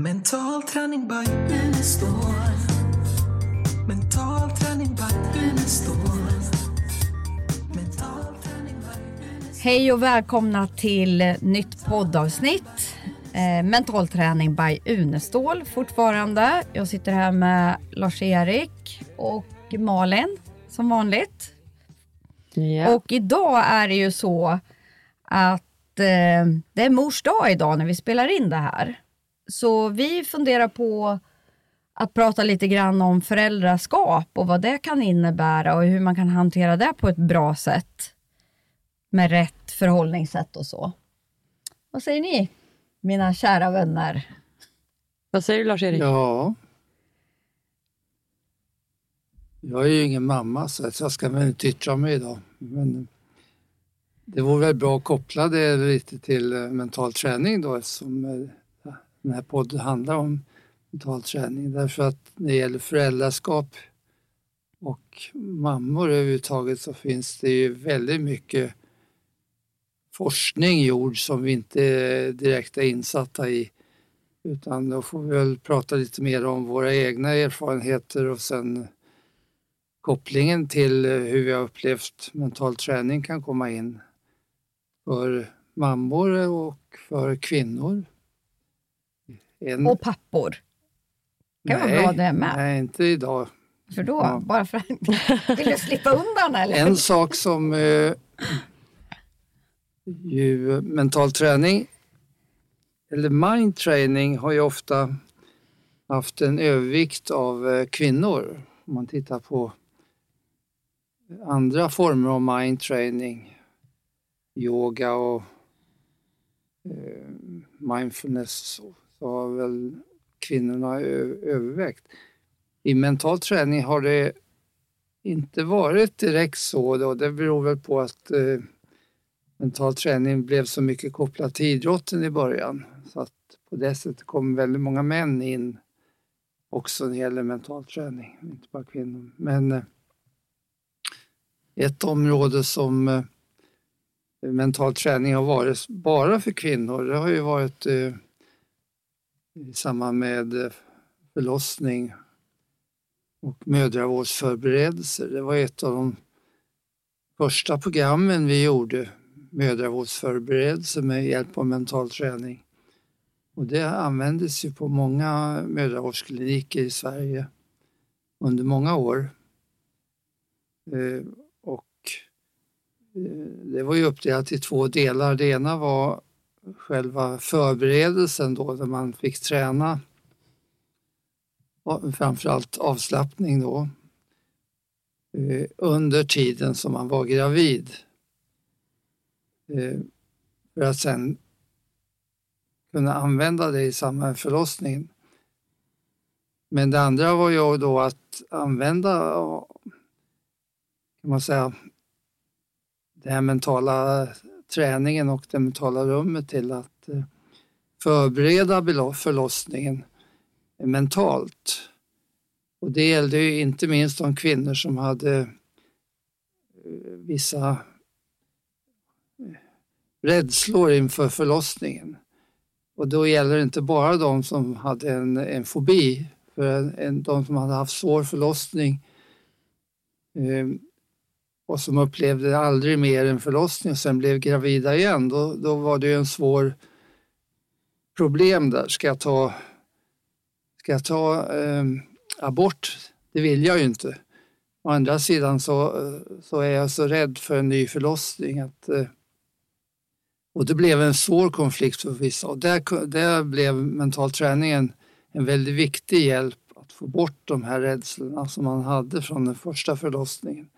Mental träning by Unestål. Mental träning by Unestål. Mental träning by Unestål. Hej och välkomna till nytt poddavsnitt. Eh, mental träning by Unestål fortfarande. Jag sitter här med Lars-Erik och Malin som vanligt. Ja. Och idag är det ju så att eh, det är mors dag idag när vi spelar in det här. Så vi funderar på att prata lite grann om föräldraskap och vad det kan innebära och hur man kan hantera det på ett bra sätt. Med rätt förhållningssätt och så. Vad säger ni, mina kära vänner? Vad säger du Lars-Erik? Ja. Jag är ju ingen mamma så att jag ska väl inte yttra mig idag. Men det vore väl bra att koppla det lite till eh, mental träning då eftersom den här podden handlar om mental träning. Därför att när det gäller föräldraskap och mammor överhuvudtaget så finns det ju väldigt mycket forskning gjord som vi inte direkt är insatta i. Utan då får vi väl prata lite mer om våra egna erfarenheter och sen kopplingen till hur vi har upplevt mental träning kan komma in för mammor och för kvinnor. En, Och pappor. kan vara bra det med. Nej, inte idag. För då, Ja. bara för Vill du slippa undan eller? En sak som eh, ju mental träning eller mind training har ju ofta haft en övervikt av eh, kvinnor. Om man tittar på andra former av mind training, yoga och eh, mindfulness så, så har väl kvinnorna övervägt. I mental träning har det inte varit direkt så. Då. Det beror väl på att eh, mental träning blev så mycket kopplat till idrotten i början. Så att på det sättet kom väldigt många män in också när det gäller mental träning, inte bara kvinnor. Men eh, ett område som eh, mental träning har varit bara för kvinnor, det har ju varit eh, i samband med eh, förlossning och mödravårdsförberedelser. Det var ett av de första programmen vi gjorde, mödravårdsförberedelser med hjälp av mental träning. Och det användes ju på många mödravårdskliniker i Sverige under många år. Eh, och eh, det var ju uppdelat i två delar. Det ena var själva förberedelsen då, där man fick träna framförallt avslappning då eh, under tiden som man var gravid. Eh, för att sen kunna använda det i samband med förlossningen. Men det andra var ju då att använda, kan man säga, det här mentala träningen och det mentala rummet till att eh, förbereda förlossningen mentalt. Och det gällde ju inte minst de kvinnor som hade eh, vissa eh, rädslor inför förlossningen. Och då gäller det inte bara de som hade en, en fobi, för en, en, de som hade haft svår förlossning eh, och som upplevde aldrig mer en förlossning och sen blev gravida igen, då, då var det ju en svår problem där. Ska jag ta Ska jag ta eh, abort? Det vill jag ju inte. Å andra sidan så, så är jag så rädd för en ny förlossning att eh, och det blev en svår konflikt för vissa och där, där blev mental träning en, en väldigt viktig hjälp att få bort de här rädslorna som man hade från den första förlossningen.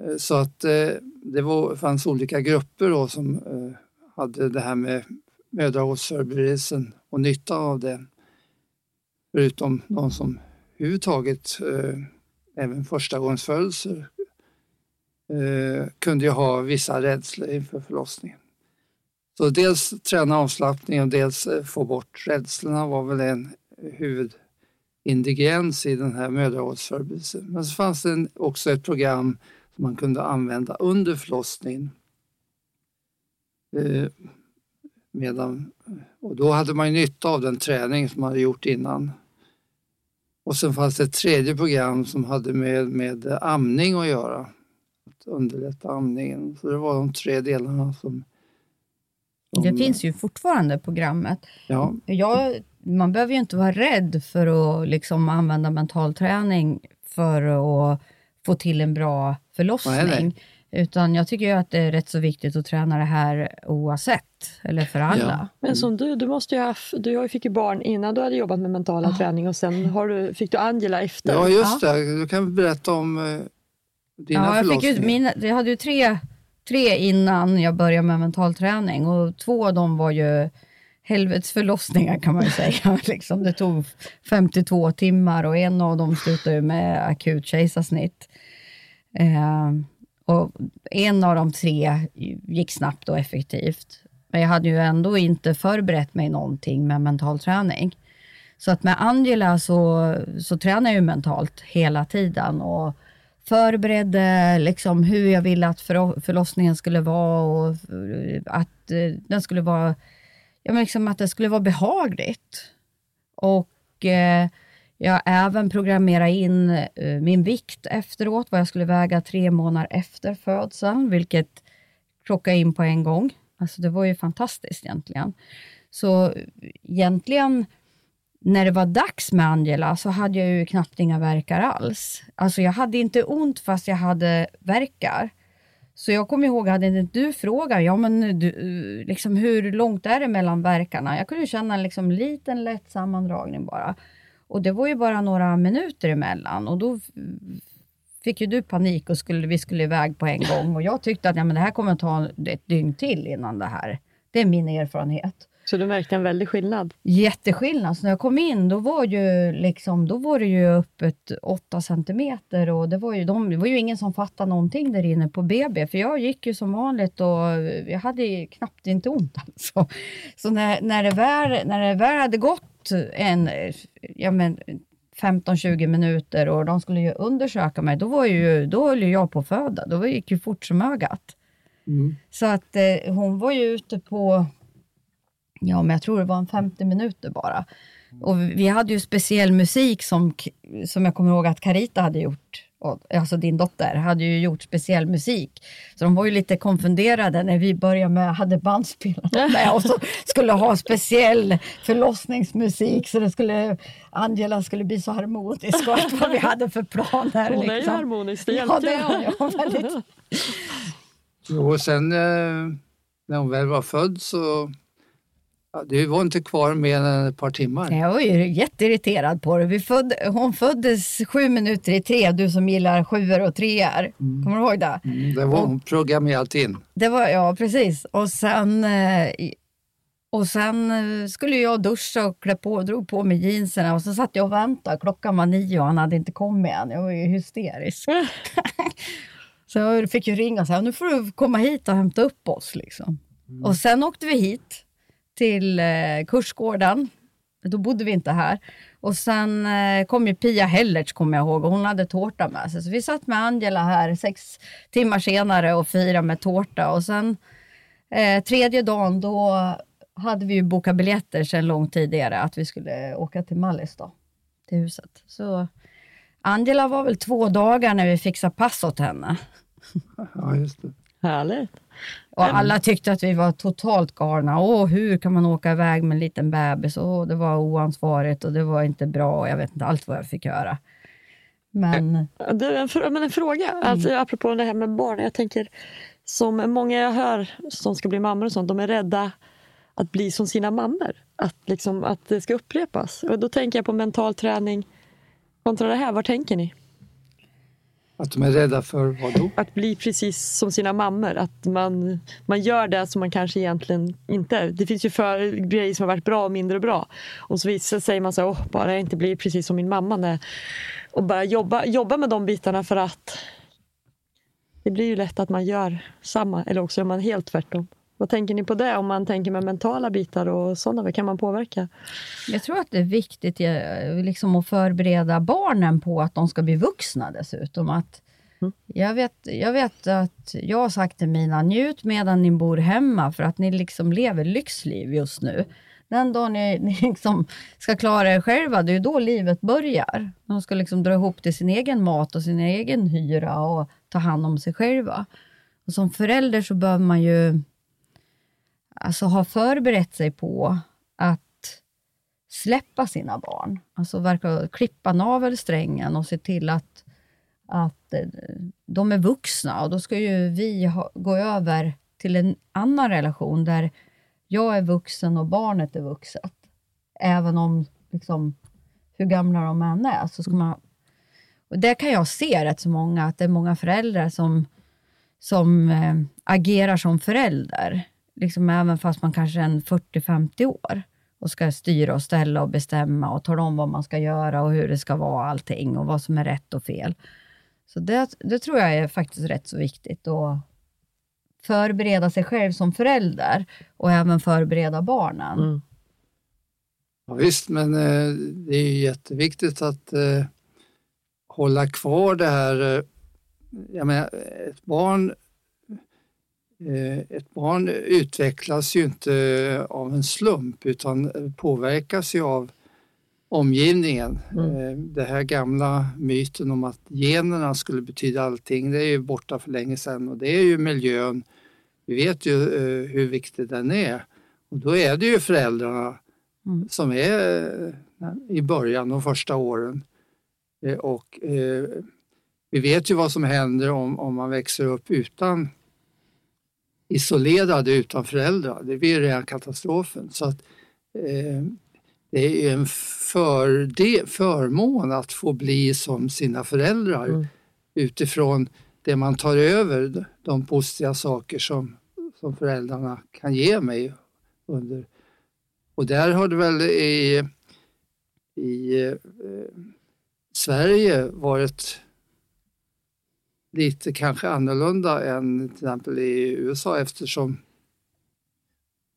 Eh, så att eh, det var, fanns olika grupper då som eh, hade det här med mödravårdsförberedelsen och nytta av den. Förutom de som överhuvudtaget, även förstagångsfödelser, kunde ju ha vissa rädslor inför förlossningen. Så dels träna avslappning och dels få bort rädslorna var väl en huvudingrediens i den här mödravårdsförberedelsen. Men så fanns det också ett program som man kunde använda under förlossningen. Eh, Medan, och då hade man nytta av den träning som man hade gjort innan. Och sen fanns det ett tredje program som hade med, med amning att göra. Att underlätta amningen. Så det var de tre delarna som... som Det finns ju fortfarande programmet. Ja, Jag, man behöver ju inte vara rädd för att liksom använda mental träning för att få till en bra förlossning. Nej, nej. Utan jag tycker ju att det är rätt så viktigt att träna det här oavsett, eller för alla. Ja. Men som du, du, måste ju ha, haft- du fick ju barn innan du hade jobbat med mentala träning och sen har du, fick du Angela efter. ja just det. Du kan berätta om eh, dina Ja, jag, fick ju, förlossningar. mina, jag hade ju tre, tre innan jag började med mental träning och två av dem var ju helvetesförlossningar kan man ju säga. liksom, det tog 52 timmar och en av dem slutade med akut kejsarsnitt. Eh, och en av de tre gick snabbt och effektivt. Men jag hade ju ändå inte förberett mig någonting med mental träning. Så att med Angela så, så tränar jag ju mentalt hela tiden och förberedde liksom hur jag ville att förlossningen skulle vara och att eh, den skulle vara, ja men liksom att det skulle vara behagligt. Och eh, jag även programmerade in eh, min vikt efteråt, vad jag skulle väga tre månader efter födseln, vilket klockade in på en gång. Alltså det var ju fantastiskt egentligen. Så egentligen när det var dags med Angela så hade jag ju knappt inga verkar alls. Alltså jag hade inte ont fast jag hade verkar. Så jag kommer ihåg, hade inte du frågat, ja men du, liksom, hur långt är det mellan verkarna? Jag kunde känna en liksom, liten lätt sammandragning bara. Och det var ju bara några minuter emellan och då fick ju du panik och skulle, vi skulle iväg på en gång. Och jag tyckte att ja, men det här kommer ta ett dygn till innan det här. Det är min erfarenhet Så du märkte en väldig skillnad. jätteskillnad. Så när jag kom in då var, ju liksom, då var det ju öppet 8 centimeter och det var, ju, de, det var ju ingen som fattade någonting där inne på BB. För jag gick ju som vanligt och jag hade ju knappt inte ont alltså. Så när, när, det väl, när det väl hade gått en, ja men 15-20 minuter och de skulle ju undersöka mig, då, var ju, då höll jag på att föda. Då gick ju fort som ögat. Mm. Så att eh, hon var ju ute på, ja men jag tror det var en 50 minuter bara. Och vi- hade ju speciell musik som, som jag kommer ihåg att Carita hade gjort. Och, alltså din dotter hade ju gjort speciell musik. Så de var ju lite konfunderade när vi började med, hade bandspelare med och så skulle ha speciell förlossningsmusik så det skulle, Angela skulle bli så harmonisk och allt vad vi hade för planer. Hon är ju liksom. harmonisk, det Ja, hjälpte hon. Ja, väldigt. Jo, och sen eh, när hon väl var född så ja, det var inte kvar mer än ett par timmar. Jag var ju jätteirriterad på det. Vi föd, hon föddes sju minuter i tre, du som gillar sjuor och treor. Kommer du ihåg det? Mm, det var hon programmerat in. det var, ja, precis. Och sen, eh, och sen eh, skulle jag duscha och klä på, drog på mig jeansen och så satt jag och väntade. Klockan var nio och han hade inte kommit än. Jag var ju hysterisk. så jag fick ju ringa och säga, nu får du komma hit och hämta upp oss. Liksom. Och sen åkte vi hit till eh, Kursgården. Då bodde vi inte här. Och sen eh, kom ju Pia Hellertz, kommer jag ihåg, och hon hade tårta med sig. Så vi satt med Angela här sex timmar senare och firade med tårta. Och sen eh, tredje dagen, då hade vi ju bokat biljetter sedan lång tidigare att vi skulle åka till Mallis då, till huset. Så Angela var väl två dagar när vi fixade pass åt henne. Ja, just det. Härligt. Och alla tyckte att vi var totalt galna. Åh, hur kan man åka iväg med en liten bebis? Åh, det var oansvarigt och det var inte bra. och Jag vet inte allt vad jag fick göra. Men Du, en, men en fråga, alltså, apropå det här med barn. Jag tänker, som många jag hör som ska bli mammor och sånt, de är rädda att bli som sina mammor. Att, liksom, att det ska upprepas. Och då tänker jag på mental träning kontra det här. Vad tänker ni? Att de är rädda för vad då? Att bli precis som sina mammor. Att man, man gör det som man kanske egentligen inte. Det finns ju för, grejer som har varit bra och mindre bra. Och så visar sig man så här, Åh, bara jag inte blir precis som min mamma. Nej. Och bara jobba, jobba med de bitarna för att det blir ju lätt att man gör samma. Eller också gör man helt tvärtom. Vad tänker ni på det? Om man tänker med mentala bitar och sådana, vad kan man påverka? jag tror att det är viktigt eh, liksom, att förbereda barnen på att de ska bli vuxna dessutom. Att Jag, vet, jag vet att jag har sagt till mina, njut medan ni bor hemma för att ni liksom lever lyxliv just nu. Den dagen ni, ni liksom ska klara er själva, det är då livet börjar. De ska liksom dra ihop till sin egen mat och sin egen hyra och ta hand om sig själva. Och som förälder så behöver man ju alltså, har förberett sig på att släppa sina barn. Alltså verkar klippa navelsträngen och se till att, att eh, de är vuxna. Och då ska ju vi ha, gå över till en annan relation där jag är vuxen och barnet är vuxet. Även om, liksom, hur gamla de än är. Så ska man, och det kan jag se rätt så många, att det är många föräldrar som, som äh, agerar som förälder. Liksom även fast man kanske är en 40-50 år och ska styra och ställa och bestämma och tala om vad man ska göra och hur det ska vara allting och vad som är rätt och fel. Så det, det tror jag är faktiskt rätt så viktigt att förbereda sig själv som förälder och även förbereda barnen. Mm. Ja, visst, men eh, det är ju jätteviktigt att eh, hålla kvar det här. Eh, jag menar, ett barn ett barn utvecklas ju inte av en slump utan påverkas ju av omgivningen. Mm. Det här gamla myten om att generna skulle betyda allting, det är ju borta för länge sedan och det är ju miljön. Vi vet ju eh, hur viktig den är och då är det ju föräldrarna mm. som är i början, de första åren. Och vi vet ju vad som händer om, om man växer upp utan isolerade utan föräldrar. Det blir rena katastrofen. Så att, eh, det är en förde, förmån att få bli som sina föräldrar mm. utifrån det man tar över, de positiva saker som, som föräldrarna kan ge mig. under. Och där har det väl i, i eh, Sverige varit lite kanske annorlunda än till exempel i USA eftersom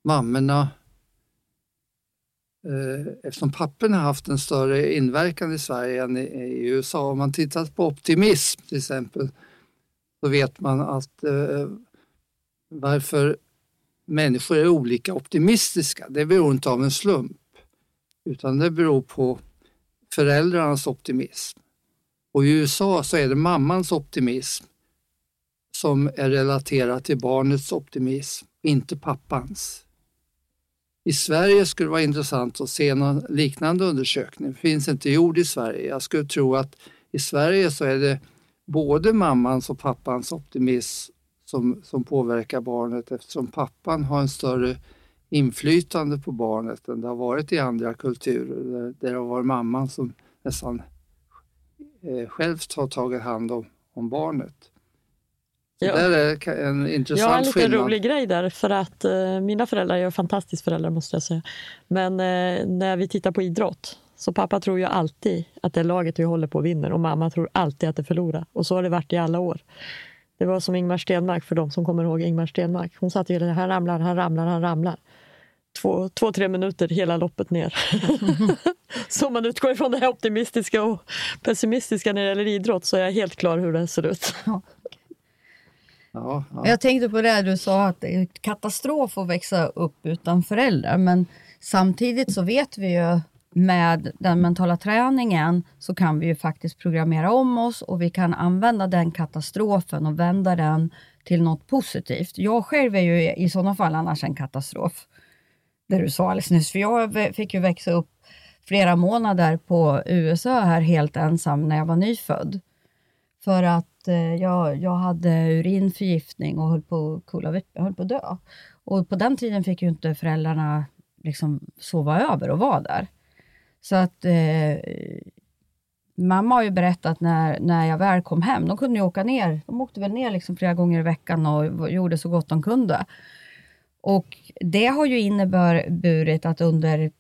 mammorna eh, eftersom papporna haft en större inverkan i Sverige än i, i USA. Om man tittar på optimism till exempel så vet man att eh, varför människor är olika optimistiska, det beror inte av en slump utan det beror på föräldrarnas optimism. Och i USA så är det mammans optimism som är relaterad till barnets optimism, inte pappans. I Sverige skulle det vara intressant att se någon liknande undersökning. Det finns inte gjord i Sverige. Jag skulle tro att i Sverige så är det både mammans och pappans optimism som, som påverkar barnet eftersom pappan har en större inflytande på barnet än det har varit i andra kulturer där, där det har varit mamman som nästan eh, självt har tagit hand om, om barnet. Ja. Det är en intressant Jag har en lite skillnad. rolig grej där för att eh, mina föräldrar är fantastiskt föräldrar måste jag säga. Men eh, när vi tittar på idrott så pappa tror ju alltid att det laget vi håller på vinner och mamma tror alltid att det förlorar. Och så har det varit i alla år. Det var som Ingmar Stenmark för de som kommer ihåg Ingmar Stenmark. Hon sa till han ramlar, han ramlar, han ramlar två, två, tre minuter hela loppet ner. så om man utgår ifrån det här optimistiska och pessimistiska när det gäller idrott så är jag helt klar hur det ser ut. Ja, ja. Jag tänkte på det du sa att det är katastrof att växa upp utan föräldrar men samtidigt så vet vi ju med den mentala träningen så kan vi ju faktiskt programmera om oss och vi kan använda den katastrofen och vända den till något positivt. Jag själv är ju i sådana fall annars en katastrof det du sa alldeles nyss. För jag fick ju växa upp flera månader på USA här helt ensam när jag var nyfödd. För att eh, jag, jag hade urinförgiftning och höll på, cool höll på att dö. Och på den tiden fick ju inte föräldrarna liksom sova över och vara där. Så att eh, mamma har ju berättat när, när jag väl kom hem, de kunde ju åka ner, de åkte väl ner liksom flera gånger i veckan och gjorde så gott de kunde. Och det har ju inneburit att under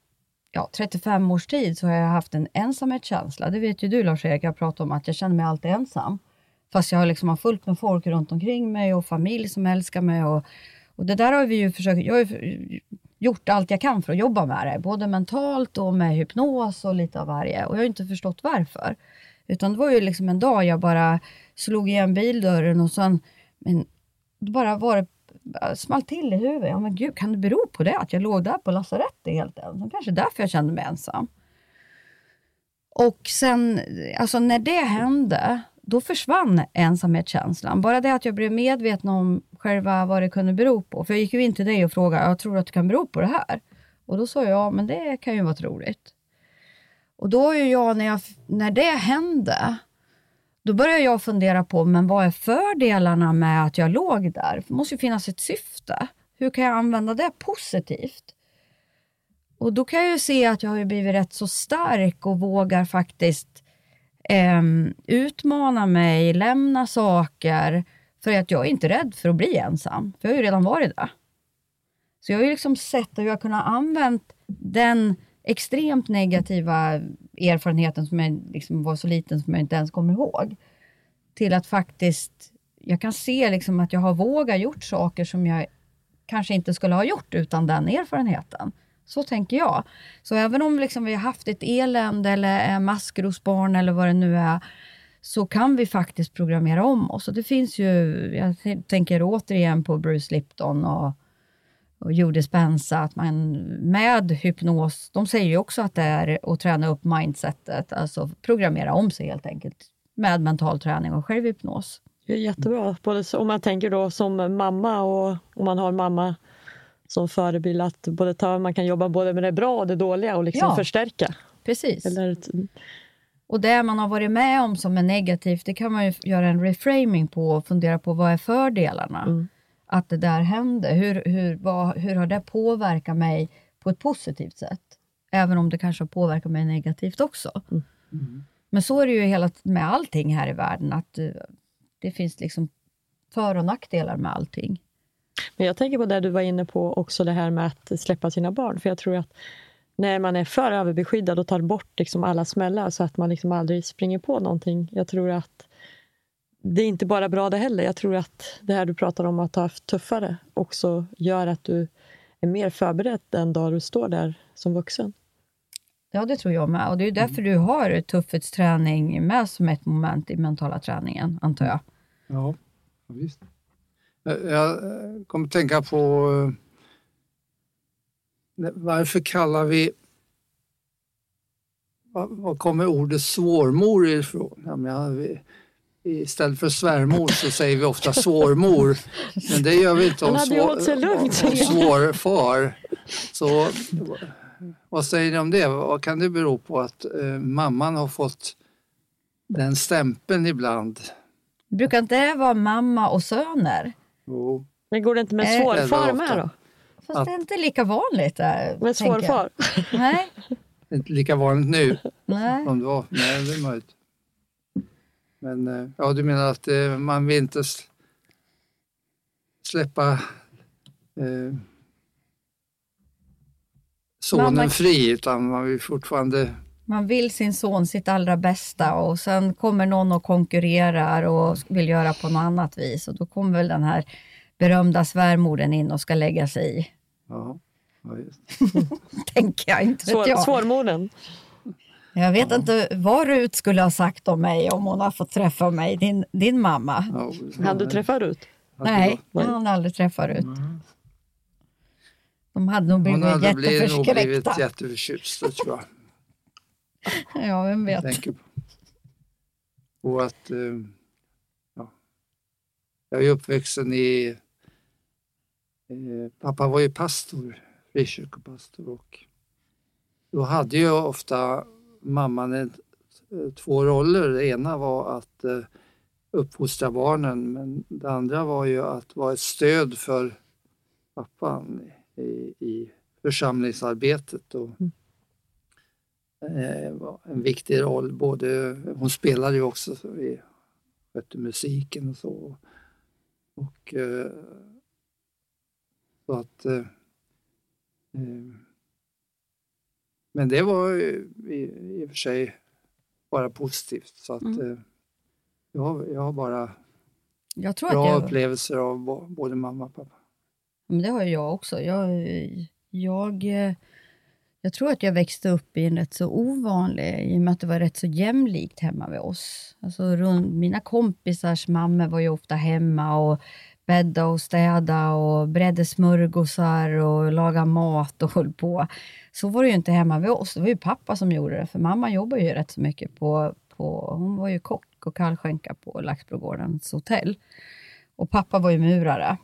ja, 35 års tid så har jag haft en ensamhetskänsla. Det vet ju du Lars-Erik, jag pratar om att jag känner mig alltid ensam. Fast jag liksom har fullt med folk runt omkring mig och familj som älskar mig. Och, och det där har vi ju försökt, jag har ju gjort allt jag kan för att jobba med det. Både mentalt och med hypnos och lite av varje. Och jag har inte förstått varför. Utan det var ju liksom en dag jag bara slog igen bildörren och sen men, bara var det small till i huvudet. Ja men gud, kan det bero på det? Att jag låg där på lasarettet helt ensam? Kanske därför jag kände mig ensam. Och sen, alltså när det hände, då försvann ensamhetskänslan. Bara det att jag blev medveten om själva vad det kunde bero på. För jag gick ju in till dig och frågade, jag tror att det kan bero på det här? Och då sa jag, ja men det kan ju vara troligt. Och då är jag, när, jag, när det hände, då började jag fundera på, men vad är fördelarna med att jag låg där? Det måste ju finnas ett syfte. Hur kan jag använda det positivt? Och då kan jag ju se att jag har blivit rätt så stark och vågar faktiskt eh, utmana mig, lämna saker, för att jag är inte rädd för att bli ensam. För jag har ju redan varit det. Så jag har ju liksom sett hur jag kunnat använt den extremt negativa erfarenheten som jag liksom var så liten som jag inte ens kommer ihåg. Till att faktiskt, jag kan se liksom att jag har vågat gjort saker som jag kanske inte skulle ha gjort utan den erfarenheten. Så tänker jag. Så även om liksom vi har haft ett elände eller är maskrosbarn eller vad det nu är, så kan vi faktiskt programmera om oss. Och det finns ju, jag tänker återigen på Bruce Lipton och, och Joe Dispenza, att man med hypnos, de säger ju också att det är att träna upp mindsetet, alltså programmera om sig helt enkelt, med mental träning och självhypnos. Det är jättebra. Både om man tänker då som mamma och om man har mamma som förebild att både ta, man kan jobba både med det bra och det dåliga och liksom Ja. förstärka. Precis. Eller, Och det man har varit med om som är negativt, det kan man ju göra en reframing på och fundera på vad är fördelarna? Mm. Att det där hände. Hur, hur, vad, hur har det påverkat mig på ett positivt sätt? Även om det kanske har påverkat mig negativt också. Men så är det ju hela, med allting här i världen, att eh, det finns liksom för och nackdelar med allting. Men jag tänker på det du var inne på också, det här med att släppa sina barn. För jag tror att när man är för överbeskyddad och tar bort liksom alla smällar så att man liksom aldrig springer på någonting. Jag tror att det är inte bara bra det heller. Jag tror att det här du pratar om att ha haft tuffare också gör att du är mer förberedd den dag du står där som vuxen. Ja, det tror jag med. Och det är därför du har tuffhetsträning med som ett moment i mentala träningen, antar jag. Ja, ja, visst. Jag- kommer att tänka på eh, varför kallar vi var, kommer ordet svårmor ifrån? Jag menar, vi, istället för svärmor så säger vi ofta svårmor. Men det gör vi inte om, svår, om svårfar. Så vad säger ni om det? Vad kan det bero på att eh, mamman har fått den stämpeln ibland? Brukar inte det vara mamma och söner? Jo. Men går det inte med svårfar det med då? Fast Att- det är inte lika vanligt. Där, Med svårfar? Nej, inte lika vanligt nu nej. som det var. Nej, det är möjligt. Men eh, ja, du menar att eh, man vill inte släppa eh, sonen Mamma- fri utan man vill fortfarande... Man vill sin son sitt allra bästa och sen kommer någon och konkurrerar och vill göra på något annat vis. Och då kommer väl den här berömda svärmodern in och ska lägga sig i. Ja, ja, just. Tänker jag, inte vet Svår, jag. svårmodern? Jag vet inte vad Rut skulle ha sagt om mig om hon har fått träffa mig, din, din mamma. Ja, Han du träffar ut? Nej, han har aldrig träffat Rut. De hade nog Hon blivit hade blivit, nog blivit jätteförskräckta. jätteförtjust, tror jag. Ja, vem Jag vet. tänker på. Och att... Eh, ja. Jag är uppvuxen i... Eh, pappa var ju pastor, frikyrkopastor och då hade ju ofta mamman en, eh, två roller. Det ena var att eh, uppfostra barnen men det andra var ju att vara ett stöd för pappan i, i församlingsarbetet. Och, eh, var en viktig roll. Både, hon spelade ju också, så vi skötte musiken och så. Och så att men det var i, i och för sig bara positivt. Så att Mm. eh, jag, har- jag har bara Jag bra jag, upplevelser av både mamma och pappa. men det har ju jag också. Jag, jag eh, Jag tror att jag växte upp i en rätt så ovanlig, i och med att det var rätt så jämlikt hemma vid oss. Alltså, runt, mina kompisars mammor var ju ofta hemma och bädda och städa och bredde smörgåsar och laga mat och höll på. Så var det ju inte hemma vid oss. Det var ju pappa som gjorde det, för mamma jobbar ju rätt så mycket på, på hon var ju kock och kallskänka på Laxbrogårdens hotell. Och pappa var ju murare.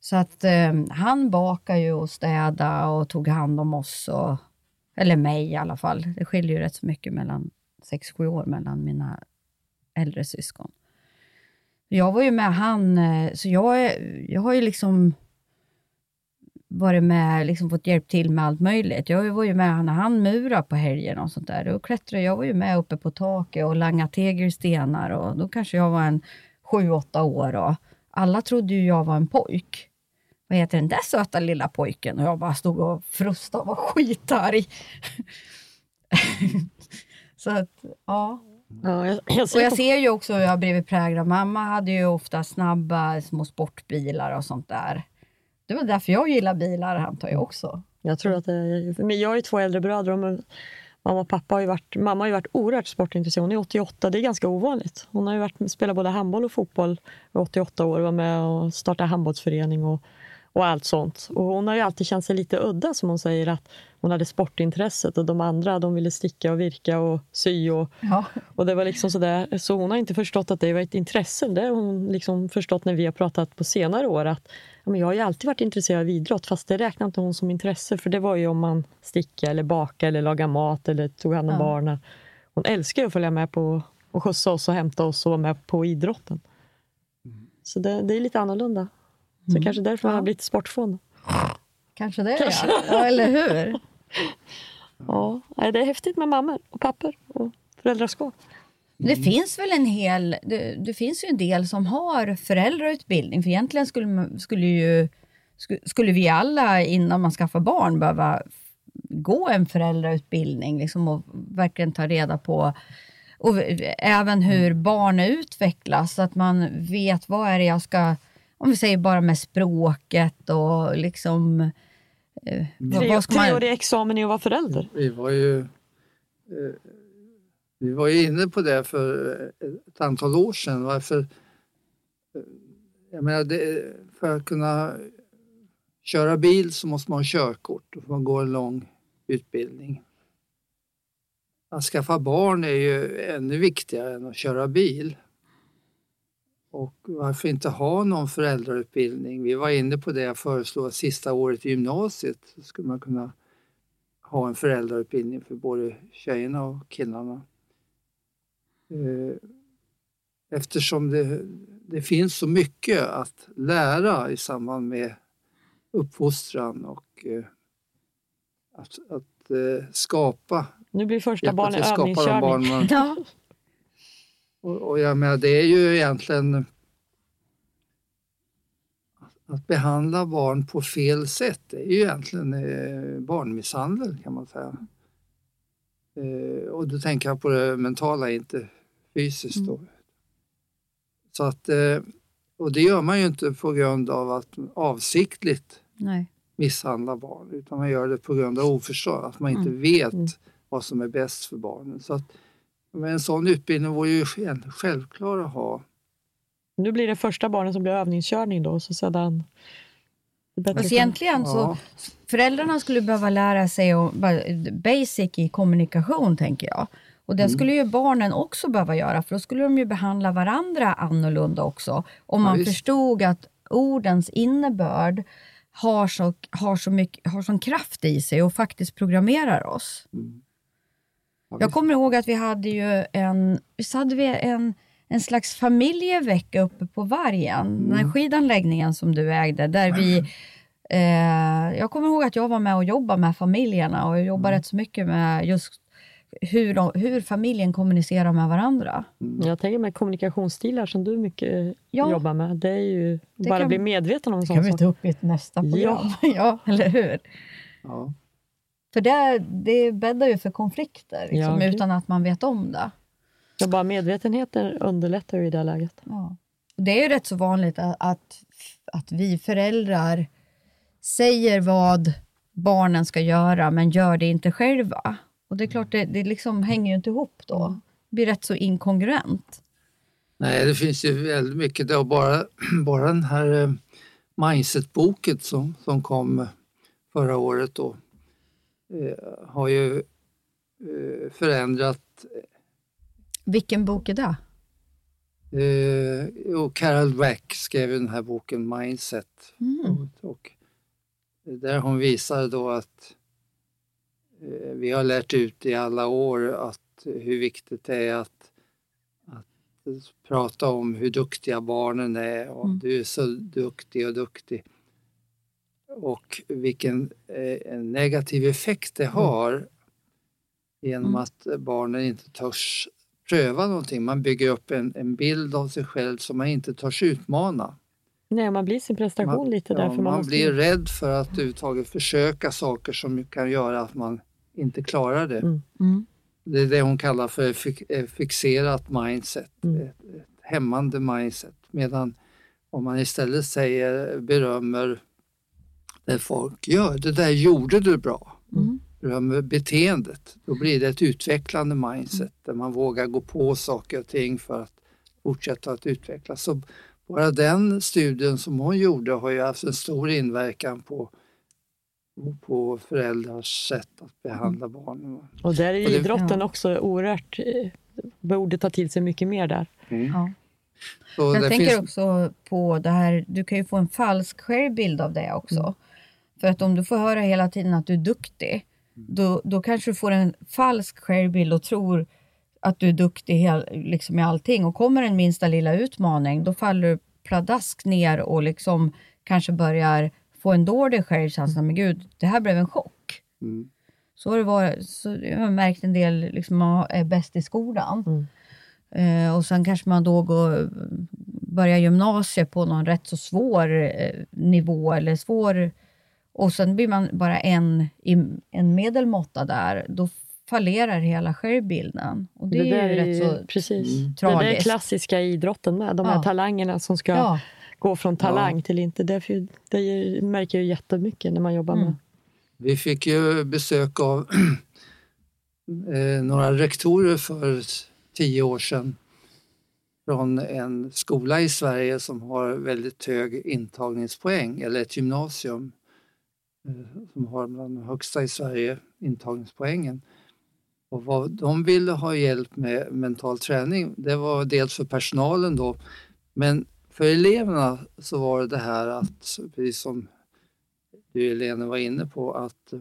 Så att eh, han bakade ju och städade och tog hand om oss, och, eller mig i alla fall. Det skiljer ju rätt så mycket mellan 6-7 år mellan mina äldre syskon. Jag var ju med han, eh, så jag, jag har ju liksom varit med, liksom fått hjälp till med allt möjligt. Jag var ju med när han murade på helgen och sånt där. Då klättrade jag var ju med uppe på taket och langade tegelstenar och då kanske jag var en sju, åtta år och alla trodde ju jag var en pojk. Vad heter den där söta lilla pojken? Och jag bara stod och frustade och var skitarg. Så att, ja. Ja, jag, jag Och ser jag på- ser ju också hur jag har blivit präglad. Mamma hade ju ofta snabba små sportbilar och sånt där. Det var därför jag gillar bilar antar jag också. Jag tror att det men jag har ju två äldre bröder och men mamma och pappa har ju varit, mamma har ju varit oerhört sportintresserad. Hon är 88, det är ganska ovanligt. Hon har ju varit, spelat både handboll och fotboll i 88 år, var med och startade handbollsförening och, och allt sånt. Och hon har ju alltid känt sig lite udda som hon säger att hon hade sportintresset och de andra de ville sticka och virka och sy och, Ja. och det var liksom sådär. Så hon har inte förstått att det var ett intresse. Det har hon liksom förstått när vi har pratat på senare år att ja, men jag har ju alltid varit intresserad av idrott fast det räknar inte hon som intresse för det var ju om man sticka eller baka eller laga mat eller tog hand om Ja. barnen. Hon älskar att följa med på och skjutsa oss och hämta oss och vara med på idrotten. Så det, det är lite annorlunda. Så kanske därför man har blivit sportfån. Kanske det, ja. ja. Eller hur? Ja, det är häftigt med mammor och pappor och föräldraskap. Det finns väl en hel... Det, det finns ju en del som har föräldrautbildning. För egentligen skulle, skulle, ju, sku- skulle vi alla innan man skaffar barn behöva gå en föräldrautbildning liksom, och verkligen ta reda på och även hur barn utvecklas, så att man vet vad är det jag ska... Om vi säger bara med språket och liksom... eh, vad- Tre, vad ska man- treårig examen i att vara förälder. Vi var ju, eh, vi var ju inne på det för ett antal år sedan. Varför, eh, jag menar, det, för att kunna köra bil så måste man ha körkort. Får man gå en lång utbildning. Att skaffa barn är ju ännu viktigare än att köra bil. Och varför inte ha någon föräldrautbildning? Vi var inne på det jag föreslog att sista året i gymnasiet så skulle man kunna ha en föräldrautbildning för både tjejerna och killarna. Eh, Eftersom det, det finns så mycket att lära i samband med uppfostran och eh, att, att eh, skapa, Nu blir första barnet övningskörning. barn man Ja, och, och jag menar, det är ju egentligen att behandla barn på fel sätt. Det är ju egentligen eh, barnmisshandel kan man säga. Eh, och då tänker jag på det mentala, inte fysiskt. Då. Så att, eh, och det gör man ju inte på grund av att avsiktligt nej. misshandla barn utan man gör det på grund av oförstånd, att man inte vet vad som är bäst för barnen. Så att, men en sån utbildning vore ju själv- självklar att ha. Nu blir det första barnet som blir övningskörning då. Så sedan, för- egentligen så Ja. föräldrarna skulle behöva lära sig om, basic i kommunikation, tänker jag. Och det skulle ju barnen också behöva göra, för då skulle de ju behandla varandra annorlunda också. Om Ja, man visst. förstod att ordens innebörd har så, har, så mycket, har sån kraft i sig och faktiskt programmerar oss. Ja, Jag kommer ihåg att vi hade ju en, visst hade vi en, en slags familjevecka uppe på Vargen, den här skidanläggningen som du ägde, där vi eh, jag kommer ihåg att jag var med och jobbade med familjerna och jag jobbade rätt så mycket med just hur, de, hur familjen kommunicerar med varandra. Jag tänker med kommunikationsstilar som du mycket Ja. jobbar med. Det är ju bara kan- bli medveten om en Det kan vi ta upp i ett nästa program. Ja, eller hur? Ja. För det, det bäddar ju för konflikter liksom, Ja, utan att man vet om det. Ja, bara medvetenheten underlättar ju i det läget. Ja. Det är ju rätt så vanligt att, att, att vi föräldrar säger vad barnen ska göra, men gör det inte själva. Och det är klart, det, det liksom hänger ju inte ihop då. Det blir rätt så inkongruent. Nej, det finns ju väldigt mycket. Det bara, bara den här eh, Mindset-boken som, som kom förra året då, har ju eh, förändrat Vilken bok är det? Eh, och Carol Dweck skrev ju den här boken Mindset. Mm. Och, där hon visar då att eh, vi har lärt ut i alla år att hur viktigt det är att, att prata om hur duktiga barnen är och Mm. du är så duktig och duktig. Och vilken eh, negativ effekt det har genom Mm. att barnen inte törs pröva någonting. Man bygger upp en, en bild av sig själv som man inte törs utmana. Nej, man blir sin prestation Man, lite ja, därför man, man, måste... blir rädd för att överhuvudtaget försöka saker som kan göra att man inte klarar det. Mm. Mm. Det är det hon kallar för eh, fixerat mindset, Mm. ett, ett hämmande mindset. Medan om man istället säger, berömmer det folk gör, det där gjorde du bra. Mm. Berömmer beteendet, då blir det ett utvecklande mindset där man vågar gå på saker och ting för att fortsätta att utvecklas. Så bara den studien som hon gjorde har ju haft en stor inverkan på, på föräldrars sätt att behandla barnen. Och där är det- idrotten Ja. också oerhört... eh, Borde ta till sig mycket mer där. Ja. Så Jag det tänker finns- också på det här, du kan ju få en falsk självbild av det också. För att om du får höra hela tiden att du är duktig, då, då kanske du får en falsk självbild och tror att du är duktig hel, liksom i allting. Och kommer en minsta lilla utmaning, då faller du pladask ner och liksom kanske börjar få en dålig självkänsla. Men gud, det här blev en chock. Mm. Så har det varit. Så jag har märkt en del liksom, man är bäst i skolan. Mm. Eh, och sen kanske man då går, börjar gymnasiet på någon rätt så svår eh, nivå eller svår och sen blir man bara en, en medelmåtta där. Då fallerar hela självbilden. Och det, är där ju rätt så precis. Mm. Det där är tragiskt. klassiska i idrotten med. De här Ja. talangerna som ska Ja, gå från talang till inte. Därför, det märker jag jättemycket när man jobbar Mm. med. Vi fick ju besök av eh, några rektorer för tio år sedan från en skola i Sverige som har väldigt hög intagningspoäng, eller ett gymnasium Eh, som har bland de högsta i Sverige, intagningspoängen. Och vad de ville ha hjälp med mental träning, det var dels för personalen då, men för eleverna så var det det här att, precis som du Helene var inne på, att eh,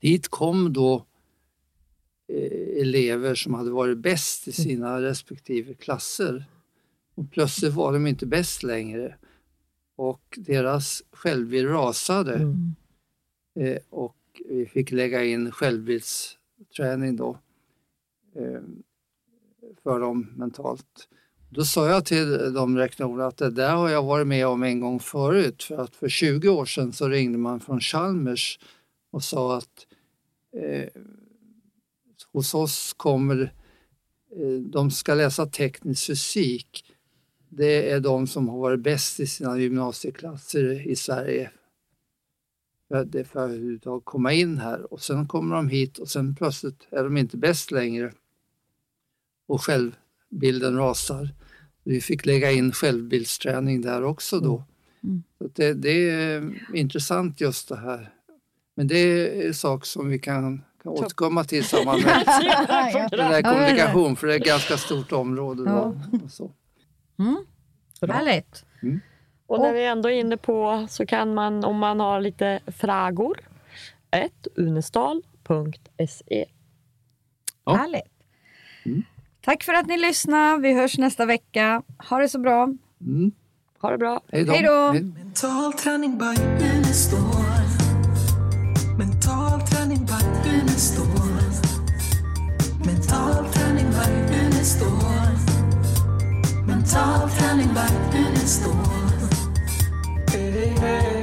dit kom då eh, elever som hade varit bäst i sina respektive klasser. Och plötsligt var de inte bäst längre. Och deras självbild rasade. Mm. Eh, och vi fick lägga in självbildsträning då eh, för dem mentalt. Då sa jag till de rektorerna att det där har jag varit med om en gång förut för att för 20 år sedan så ringde man från Chalmers och sa att eh, hos oss kommer eh, de ska läsa teknisk fysik. Det är de som har varit bäst i sina gymnasieklasser i Sverige. För det är för att överhuvudtaget komma in här och sen kommer de hit och sen plötsligt är de inte bäst längre. Och självbilden rasar. Vi fick lägga in självbildsträning där också då. Mm. Så att det, det är intressant just det här. Men det är en sak som vi kan, kan återkomma till i samband med den där kommunikation, för det är ett ganska stort område. Då, och så. Mm. Härligt. Och när vi ändå är inne på så kan man om man har lite frågor. ett unestal.se. Ja. Härligt. Mm. Tack för att ni lyssnade. Vi hörs nästa vecka. Ha det så bra. Mm. Ha det bra. Hej då. It's all coming back and it's the one. Baby,